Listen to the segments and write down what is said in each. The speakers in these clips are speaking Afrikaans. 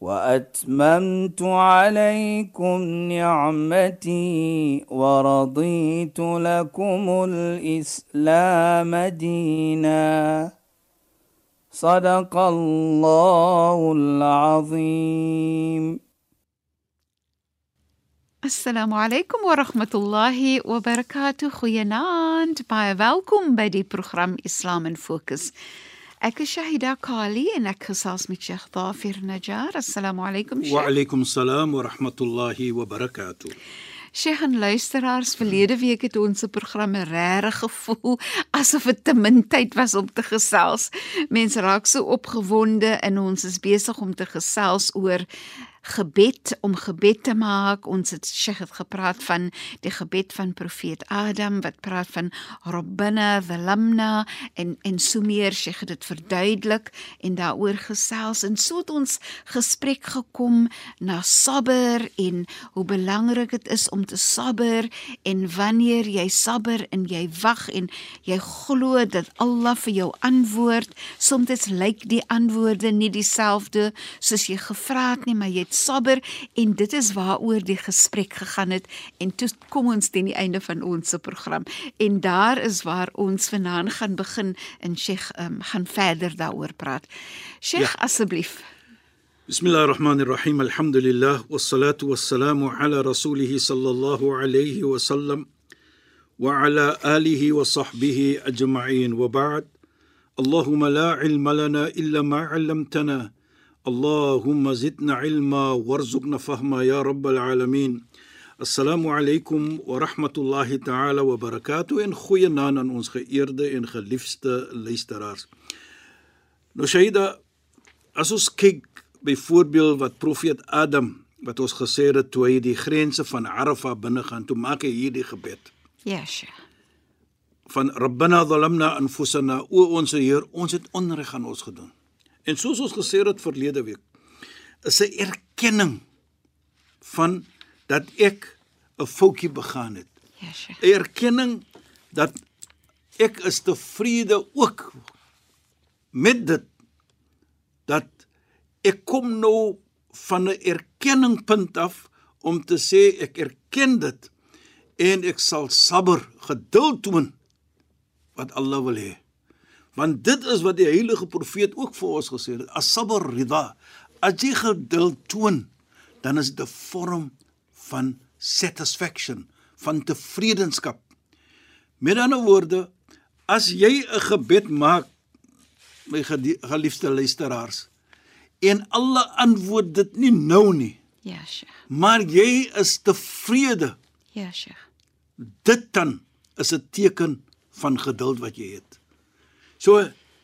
واتممت عليكم نعمتي ورضيت لكم الاسلام دينا صدق الله العظيم Assalamu alaykum wa rahmatullahi wa barakatuh. Goeienaand. Baie welkom by die program Islam in Fokus. Ek is Shahida Kali en ek gesels met Sheikh Dafir Najjar. Assalamu alaykum Sheikh. Wa alaykum salaam wa rahmatullahi wa barakatuh. Sheikh en luisteraars, verlede week het ons se programme regtig gevoel asof dit te min tyd was om te gesels. Mense raak so opgewonde en ons is besig om te gesels oor gebed om gebed te maak. Ons het Sheikh het gepraat van die gebed van profeet Adam wat praat van Rabbana zalamna en en so meer. Sheikh het dit verduidelik en daaroor gesels. En so het ons gesprek gekom na sabber en hoe belangrik dit is om te sabber en wanneer jy sabber en jy wag en jy glo dat Allah vir jou antwoord. Soms lyk die antwoorde nie dieselfde soos jy gevra het nie maar jy het sabber en dit is waaroor die gesprek gegaan het en toe kom ons teen die einde van ons se program en daar is waar ons vanaand gaan begin en Sheikh um, gaan verder daaroor praat. Sheikh ja. asseblief. Bismillahirrahmanirrahim. Alhamdulillah wassalatu wassalamu ala rasulih sallallahu alayhi wa sallam wa ala alihi wa sahbihi ajma'in wa ba'd. اللهم لا علم لنا إلا ما علمتنا اللهم زدنا علما وارزقنا فهما يا رب العالمين السلام عليكم ورحمة الله تعالى وبركاته en goeie naand aan ons geëerde en geliefde luisteraars. Nou Shaida, as ons kyk byvoorbeeld wat profeet Adam wat ons gesê het toe hy die grense van Arafah binne gaan, toe maak hy hierdie gebed. Ja, Sheikh. Van Rabbana zalamna anfusana, o ons Heer, ons het onreg aan ons gedoen. En soos ons gesê het verlede week, is 'n erkenning van dat ek 'n foutjie begaan het. Ja, Sheikh. 'n Erkenning dat ek is tevrede ook met dit dat ek kom nou van 'n erkenningpunt af om te sê ek erken dit en ek sal sabber, geduld toon wat Allah wil hê want dit is wat die heilige profeet ook vir ons gesê het as-sabr rida as jy geduld toon dan is dit 'n vorm van satisfaction van tevredenskap met ander woorde as jy 'n gebed maak my geliefde luisteraars en alle antwoord dit nie nou nie Ja, Sheikh. maar jy is tevrede Ja, Sheikh. dit dan is 'n teken van geduld wat jy het So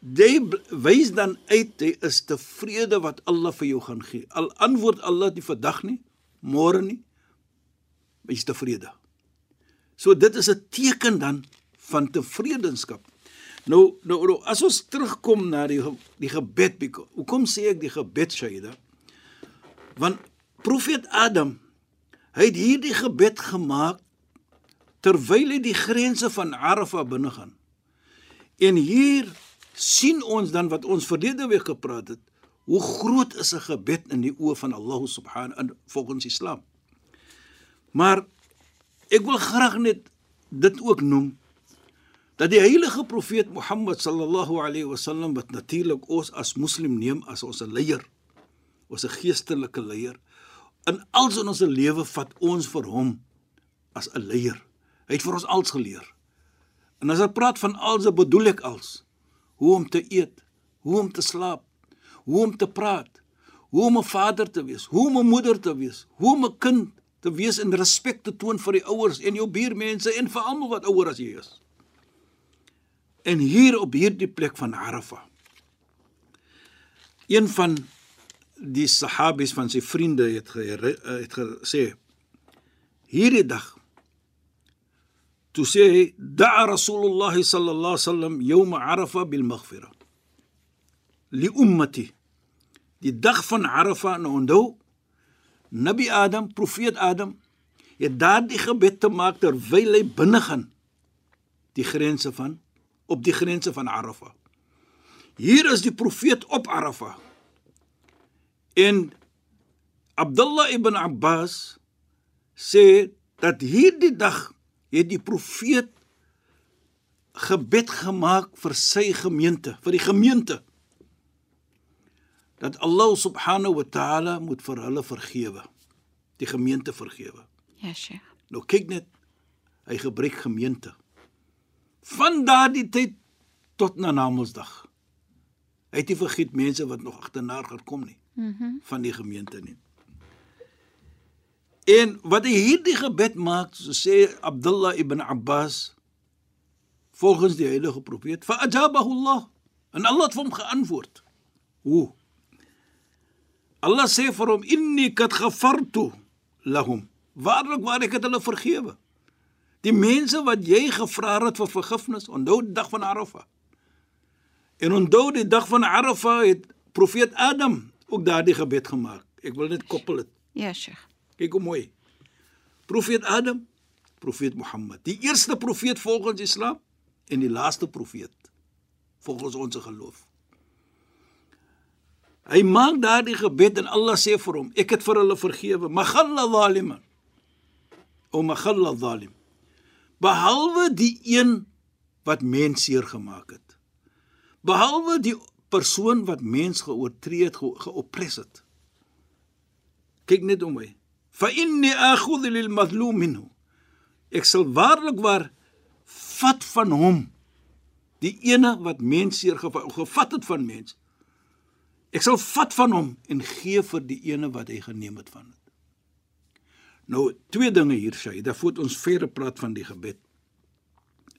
jy wys dan uit jy is tevrede wat Allah vir jou gaan gee. Al antwoord Allah nie vandag nie, môre nie, jy is tevrede. So dit is 'n teken dan van tevredenskap. Nou nou, nou as ons terugkom na die die gebed, hoekom sê ek die gebed Shaida? Want profeet Adam hy het hierdie gebed gemaak terwyl hy die grense van Arafah binne gaan. En hier sien ons dan wat ons verlede week gepraat het, hoe groot is 'n gebed in die oë van Allah subhanahu volgens Islam. Maar ek wil graag net dit ook noem dat die heilige profeet Mohammed sallallahu alayhi wasallam wat natuurlik ons as moslim neem as ons 'n leier, ons 'n geestelike leier, in al ons lewe vat ons vir hom as 'n leier. Hy het vir ons als geleer. En as ek praat van alse bedoel ek als hoe om te eet, hoe om te slaap, hoe om te praat, hoe om 'n vader te wees, hoe om 'n moeder te wees, hoe om 'n kind te wees en respek te toon vir die ouers en jou buurmense en vir almal wat ouer as jy is. En hier op hierdie plek van Arafah. Een van die sahabies van sy vriende het ge, het gesê hierdie dag toe sê hy da'a rasulullah sallallahu alaihi wasallam yawm arafa bil maghfira li ummati. Die dag van arafa nou onthou nabi adam profeet adam het daardie gebed te maak terwyl hy binne gaan. Die grense van op die grense van arafa. Hier is die profeet op arafa. En Abdullah ibn Abbas sê dat hierdie dag het die profeet gebed gemaak vir sy gemeente, vir die gemeente. Dat Allah subhanahu wa ta'ala moet vir hulle vergewe. Die gemeente vergewe. Ja, Sheikh. Nou kyk net, hy gebruik gemeente. Van daardie tyd tot na Namedsdag. Hy het nie vergeet mense wat nog agterna gekom nie. Mhm. Mm van die gemeente nie. En wat hy hierdie gebed maak, sê Abdullah ibn Abbas volgens die heilige profeet, fa ajabahu Allah. En Allah het hom geantwoord. Hoe? Allah sê vir hom inni kat ghafartu lahum. Waarlik waar ek het hulle vergewe. Die mense wat jy gevra het vir vergifnis, onthou die dag van Arafah. En onthou die dag van Arafah het profeet Adam ook daardie gebed gemaak. Ek wil dit koppel dit. Ja, Sheikh. Kyk hoe mooi. Profeet Adam, profeet Mohammed, die eerste profeet volgens Islam en die laaste profeet volgens ons geloof. Hy maak daardie gebed en Allah sê vir hom, ek het vir hulle vergewe, maghalla zaliman. O maghalla zalim. Behalwe die een wat mens seer gemaak het. Behalwe die persoon wat mens geoortree het, geopres het. Kyk net om my fa inni akhudh lil mazlum minhu. Ek sal waarlik waar vat van hom. Die ene wat mens seer gevat het van mens. Ek sal vat van hom en gee vir die ene wat hy geneem het van het. Nou twee dinge hier sê daar voet ons verre praat van die gebed.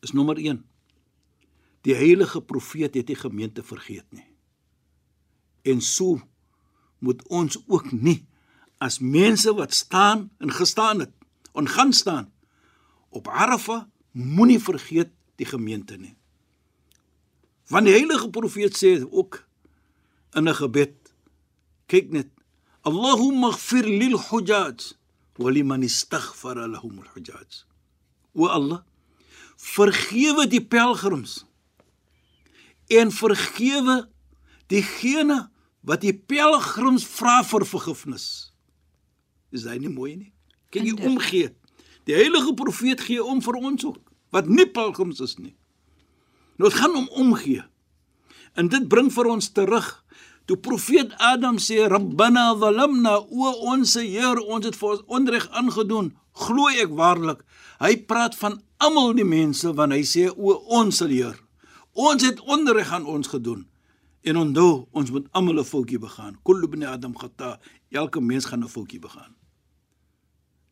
Is nommer 1 die heilige profeet het die gemeente vergeet nie. En so moet ons ook nie as mense wat staan en gestaan het en gaan staan op Arafa moenie vergeet die gemeente nie. Want die heilige profeet sê ook in 'n gebed kyk net Allahumma ighfir lil hujaj wa liman istaghfara lahum al hujaj. O Allah vergewe die pelgrims en vergewe diegene wat die pelgrims vra vir vergifnis. Is hy nie mooi nie? Kyk jy omgee. Die heilige profeet gee om vir ons ook wat nie pelgrims is nie. Nou dit gaan om omgee. En dit bring vir ons terug toe profeet Adam sê Rabbana zalamna o ons Heer ons het vir ons onreg aangedoen glo ek waarlik hy praat van almal die mense wanneer hy sê o ons Heer ons het onreg aan ons gedoen en onthou ons moet almal 'n foutjie begaan kullu ibn adam khata elke mens gaan 'n foutjie begaan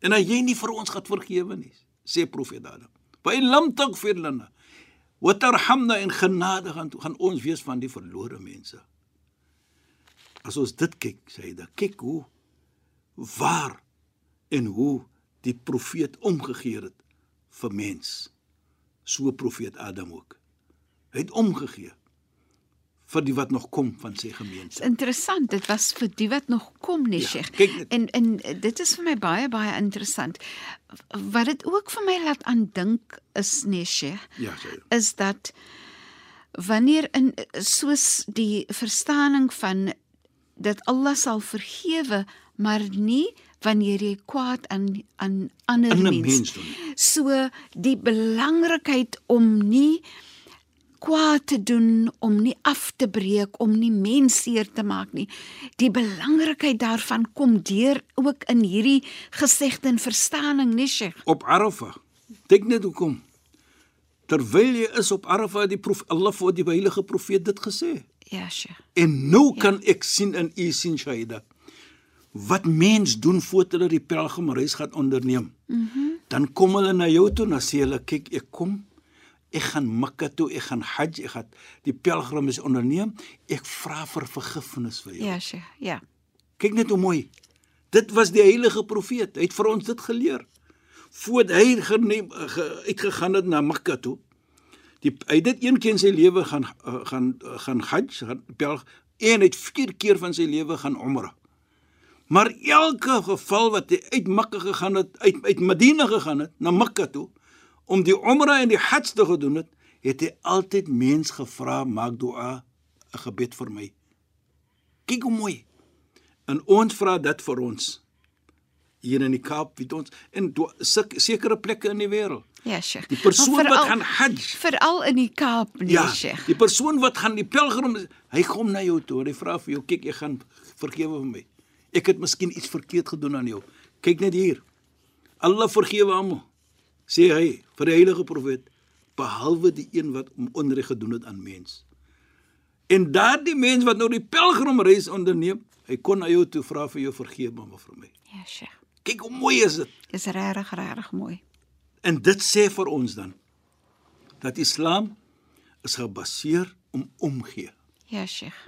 En as jy nie vir ons gaan vergewe nie, sê profeet Adam. Wa in lam taghfir lana wa tarhamna in genade gaan gaan ons wees van die verlore mense. As ons dit kyk, sê hy, dan kyk hoe waar en hoe die profeet omgegee het vir mens. So profeet Adam ook. Hy het omgegee vir die wat nog kom van sy gemeente. Interessant, dit was vir die wat nog kom, nee, Ja, Sheikh. En en dit is vir my baie baie interessant. Wat dit ook vir my laat aandink is, nee, Sheikh, Ja, sê is dat wanneer in soos die verstaaning van dat Allah sal vergewe, maar nie wanneer jy kwaad aan aan ander mense. mens doen. So die belangrikheid om nie kwaad te doen, om nie af te breek, om nie mense seer te maak nie. Die belangrikheid daarvan kom deur ook in hierdie gesegde en verstaaning, nee Sheikh. Op Arafah. Dink net hoekom. Terwyl jy is op Arafah het die prof Allah vir die heilige profeet dit gesê. Ja, Sheikh. En nou ja. kan ek sien in u sien Shaida wat mens doen voordat hulle die pelgrimreis gaan onderneem. Mhm. Mm dan kom hulle na jou toe en sê hulle kyk ek kom ek gaan Mekka toe, ek gaan Hajj, ek gaan die pelgrimreis onderneem. Ek vra vir vergifnis vir jou. Ja, Sheikh. Ja. Kyk net hoe mooi. Dit was die heilige profeet. Hy het vir ons dit geleer. Voordat hy geneem ge, uitgegaan het na Mekka toe. Die hy het dit een keer in sy lewe gaan uh, gaan uh, gaan Hajj, gaan pelg en hy het vier keer van sy lewe gaan Umrah. Maar elke geval wat hy uit Mekka gegaan het, uit uit Medina gegaan het na Mekka toe om die Umrah en die Hajj te gedoen het, het hy altyd mens gevra maak dua 'n gebed vir my. Kyk hoe mooi. En ons vra dit vir ons hier in die Kaap, weet ons, en sekere plekke in die wêreld. Ja, Sheikh. Die persoon Maar wat gaan Hajj, Veral in die Kaap, nee, ja, Sheikh. die persoon wat gaan die pelgrim, hy kom na jou toe en hy vra vir jou, kyk, ek gaan vergewe vir my. Ek het miskien iets verkeerd gedoen aan jou. Kyk net hier. Allah vergewe almal. Sê hy vir die heilige profeet, behalwe die een wat om onreg gedoen het aan mens. En daardie mens wat nou die pelgrimreis onderneem, hy kon na jou toe vra vir jou vergewe maar vir my. Ja, Sheikh. Kyk hoe mooi is dit. Dis regtig regtig mooi. En dit sê vir ons dan dat Islam is gebaseer om omgee. Ja, Sheikh.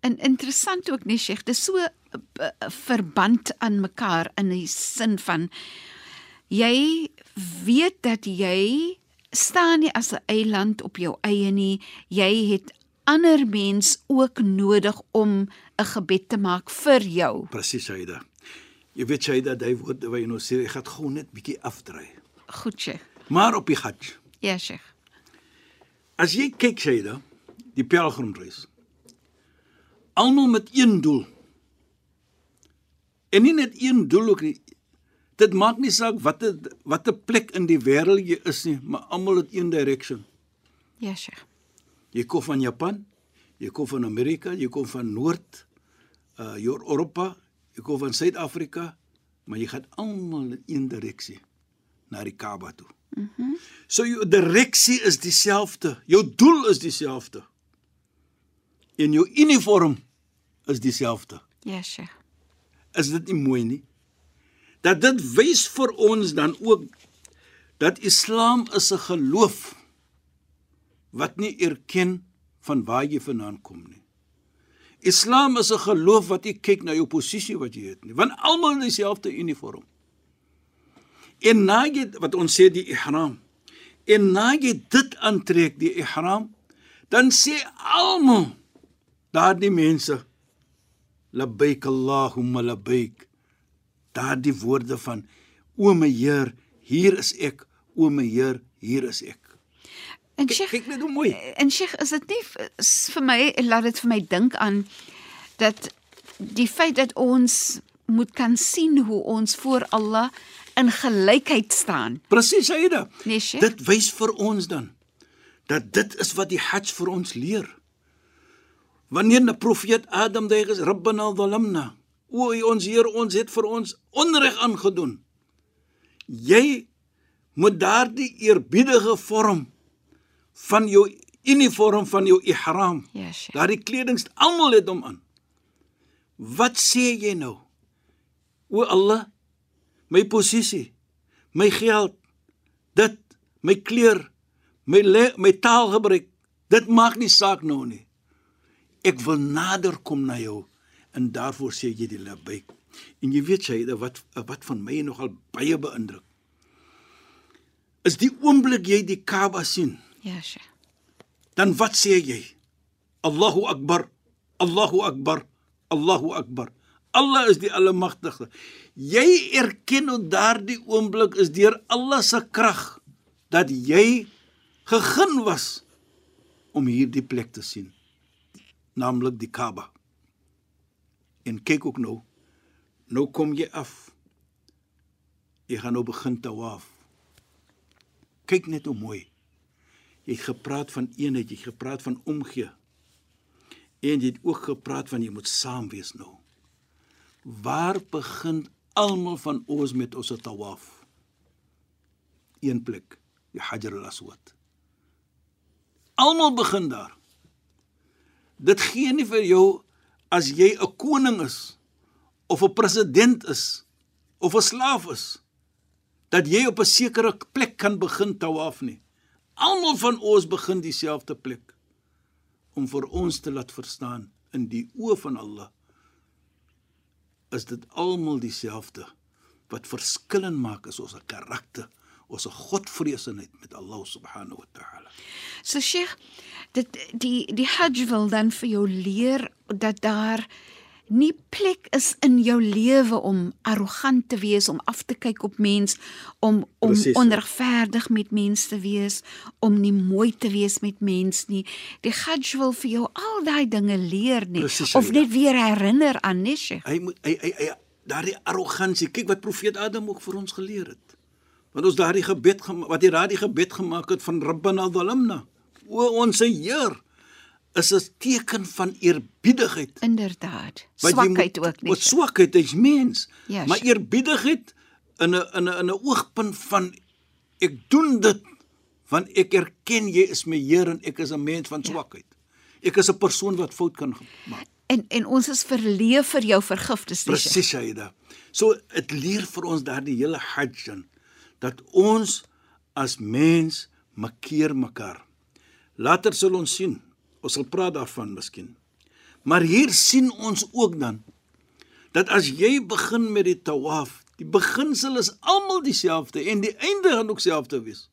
En interessant ook nie, Sheikh, dis so 'n uh, verband aan mekaar in die sin van jy weet dat jy staan nie as 'n eiland op jou eie nie. Jy het ander mens ook nodig om 'n gebed te maak vir jou. Presies Shaida. Jy weet Shaida, daai woorde wat jy nou sê, ek gaan gou net bietjie afdry. Goed, Sheikh. Maar op die Hajj. Ja, Sheikh. As jy kyk Shaida, die pelgrimreis. Almal met een doel. En nie net een doel ook nie. Dit maak nie saak watter watter plek in die wêreld jy is nie, maar almal het een direction. Ja, Sheikh. Jy kom van Japan, jy kom van Amerika, jy kom van Noord uh Europa, jy kom van Suid-Afrika, maar jy gaan almal in een direksie na die Kaaba toe. Mhm. Mm so jou direksie is dieselfde, jou doel is dieselfde. En jou uniform is dieselfde. Ja, Sheikh. Is dit nie mooi nie? Dat dit wys vir ons dan ook dat Islam is 'n geloof wat nie erken van waar jy vandaan kom nie. Islam is 'n geloof wat nie kyk na jou posisie wat jy het nie, want almal in dieselfde uniform. En na jy wat ons sê die ihram. En na jy dit aantrek die ihram, dan sê almal daardie mense labbaik allahumma labbaik. Daardie woorde van o my Heer, hier is ek, o my Heer, hier is ek. En Sheikh, kyk net hoe mooi. En Sheikh, is dit nie is vir my laat dit vir my dink aan dat die feit dat ons moet kan sien hoe ons voor Allah in gelykheid staan. Presies, Aida. Nee, Sheikh. Dit wys vir ons dan dat dit is wat die Hajj vir ons leer. Wanneer 'n profeet Adam is, Rabbana zalamna. O, ons Heer, ons het vir ons onreg aangedoen. Jy moet daardie eerbiedige vorm van jou uniform van jou ihram. Ja, Sheikh. Daardie kleding, almal het hom aan. Wat sê jy nou? O Allah, my posisie, my geld, dit, my kleur, my le, my taalgebruik, dit maak nie saak nou nie. Ek wil nader kom na jou en daarvoor sê jy die labbaik. En jy weet jy wat wat van my nogal baie beïndruk. Is die oomblik jy die Kaaba sien, Ja, Sheikh. dan wat sê jy? Allahu Akbar. Allahu Akbar. Allahu Akbar. Allah is die almagtige. Jy erken op daardie oomblik is deur Allah se krag dat jy gegun was om hierdie plek te sien, naamlik die Kaaba. En kyk ook nou. Nou kom jy af. Jy gaan nou begin tawaf. Kyk net hoe mooi. Jy het gepraat van eenheid, jy het gepraat van omgee. En jy het ook gepraat van jy moet saam wees nou. Waar begin almal van ons met ons tawaf? Een plek, die Hajar al-Aswad. Almal begin daar. Dit gee nie vir jou as jy 'n koning is of 'n president is of 'n slaaf is dat jy op 'n sekere plek kan begin tawaf nie. Almal van ons begin dieselfde plek om vir ons te laat verstaan in die oë van Allah is dit almal dieselfde. Wat verskillend maak is ons karakter, ons godvreesenheid met Allah subhanahu wa ta'ala. So Sheikh, dit die die Hajj wil dan vir jou leer dat daar nie plek is in jou lewe om arrogant te wees, om af te kyk op mens, om om Precies. onregverdig met mense te wees, om nie mooi te wees met mens nie. Die Hajj wil vir jou al daai dinge leer nie Precies, of net weer herinner aan nee, Sheikh. Hy moet hy hy, hy daardie arrogansie, kyk wat profeet Adam ook vir ons geleer het. Want ons daardie gebed wat hy daardie gebed gemaak het van Rabbana zalamna. O ons Heer is 'n teken van eerbiedigheid. Inderdaad. Swakheid moet- ook nie. Wat swakheid is mens. Ja, maar eerbiedigheid in 'n in 'n in 'n oogpunt van ek doen dit want ek erken jy is my Heer en ek is 'n mens van Ja. swakheid. Ek is 'n persoon wat fout kan maak. En en ons is verleef vir jou vergifnis. Presies Shaida. So dit leer vir ons daardie hele Hajj in, dat ons as mens makkeer mekaar. Later sal ons sien. Ons sal praat daarvan miskien. Maar hier sien ons ook dan dat as jy begin met die tawaf, die beginsel is almal dieselfde en die einde gaan ook dieselfde wees.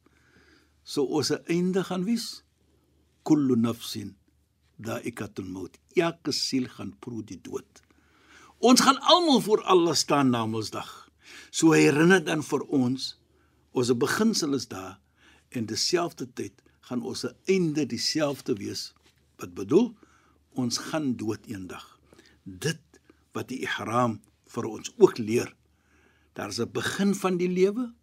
So ons se einde gaan wees kullu nafsin daikatul maut. Elke siel gaan proe die dood. Ons gaan almal voor Allah staan na Mondsdag. So herinner dan vir ons ons beginsel is daar en dieselfde tyd gaan ons se einde dieselfde wees. Wat bedoel? Ons gaan dood eendag. Dit wat die ihram vir ons ook leer. Daar's 'n begin van die lewe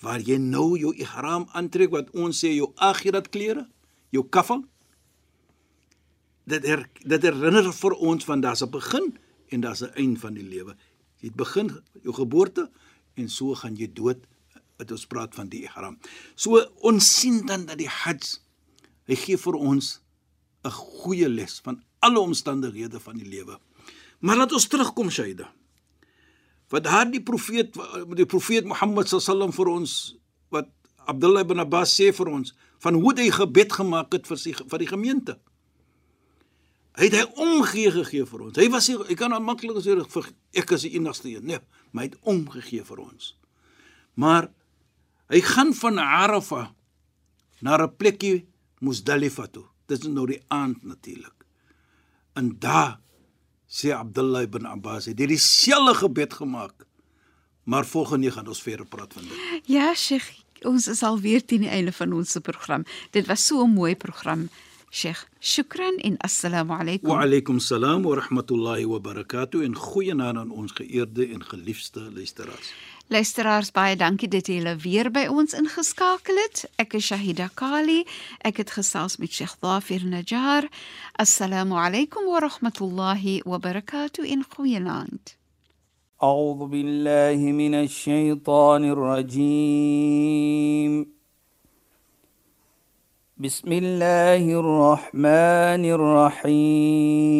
waar jy nou jou ihram aantrek wat ons sê jou akhirat klere, jou kafan. Dit her, dit herinner vir ons van daar's 'n begin en daar's 'n eind van die lewe. Jy begin jou geboorte en so gaan jy dood wat ons praat van die ihram. So ons sien dan dat die Hajj hy gee vir ons 'n goeie les van alle omstandighede van die lewe. Maar laat ons terugkom Shaida. Wat daardie profeet die profeet Mohammed sallam vir ons wat Abdullah ibn Abbas sê vir ons van hoe hy gebed gemaak het vir sy vir die gemeente. Hy het hy omgee gegee vir ons. Hy was nie, hy kan maklik sê ek is die enigste een, nee, maar hy het omgegee vir ons. Maar hy gaan van Arafah na 'n plekkie Muzdalifa toe. Dit is nou die aand natuurlik. En daar sê Abdullah ibn Abbas het hierdie selfe gebed gemaak. Maar volgende gaan ons verder praat van dit. Ja, Sheikh, ons is al weer teen die einde van ons program. Dit was so 'n mooi program. Sheikh, shukran en assalamu alaykum. Wa alaykum salaam wa rahmatullahi wa barakatuh en goeienaand aan ons geëerde en geliefde luisteraars. Luisteraars, baie dankie dat julle weer by ons ingeskakel het. Ek is Shahida Kali. Ek het gesels met Sheikh Dhafir Najjar. Assalamu alaykum wa rahmatullahi wa barakatuh in goeienaand. أعوذ بالله من الشيطان الرجيم بسم الله الرحمن الرحيم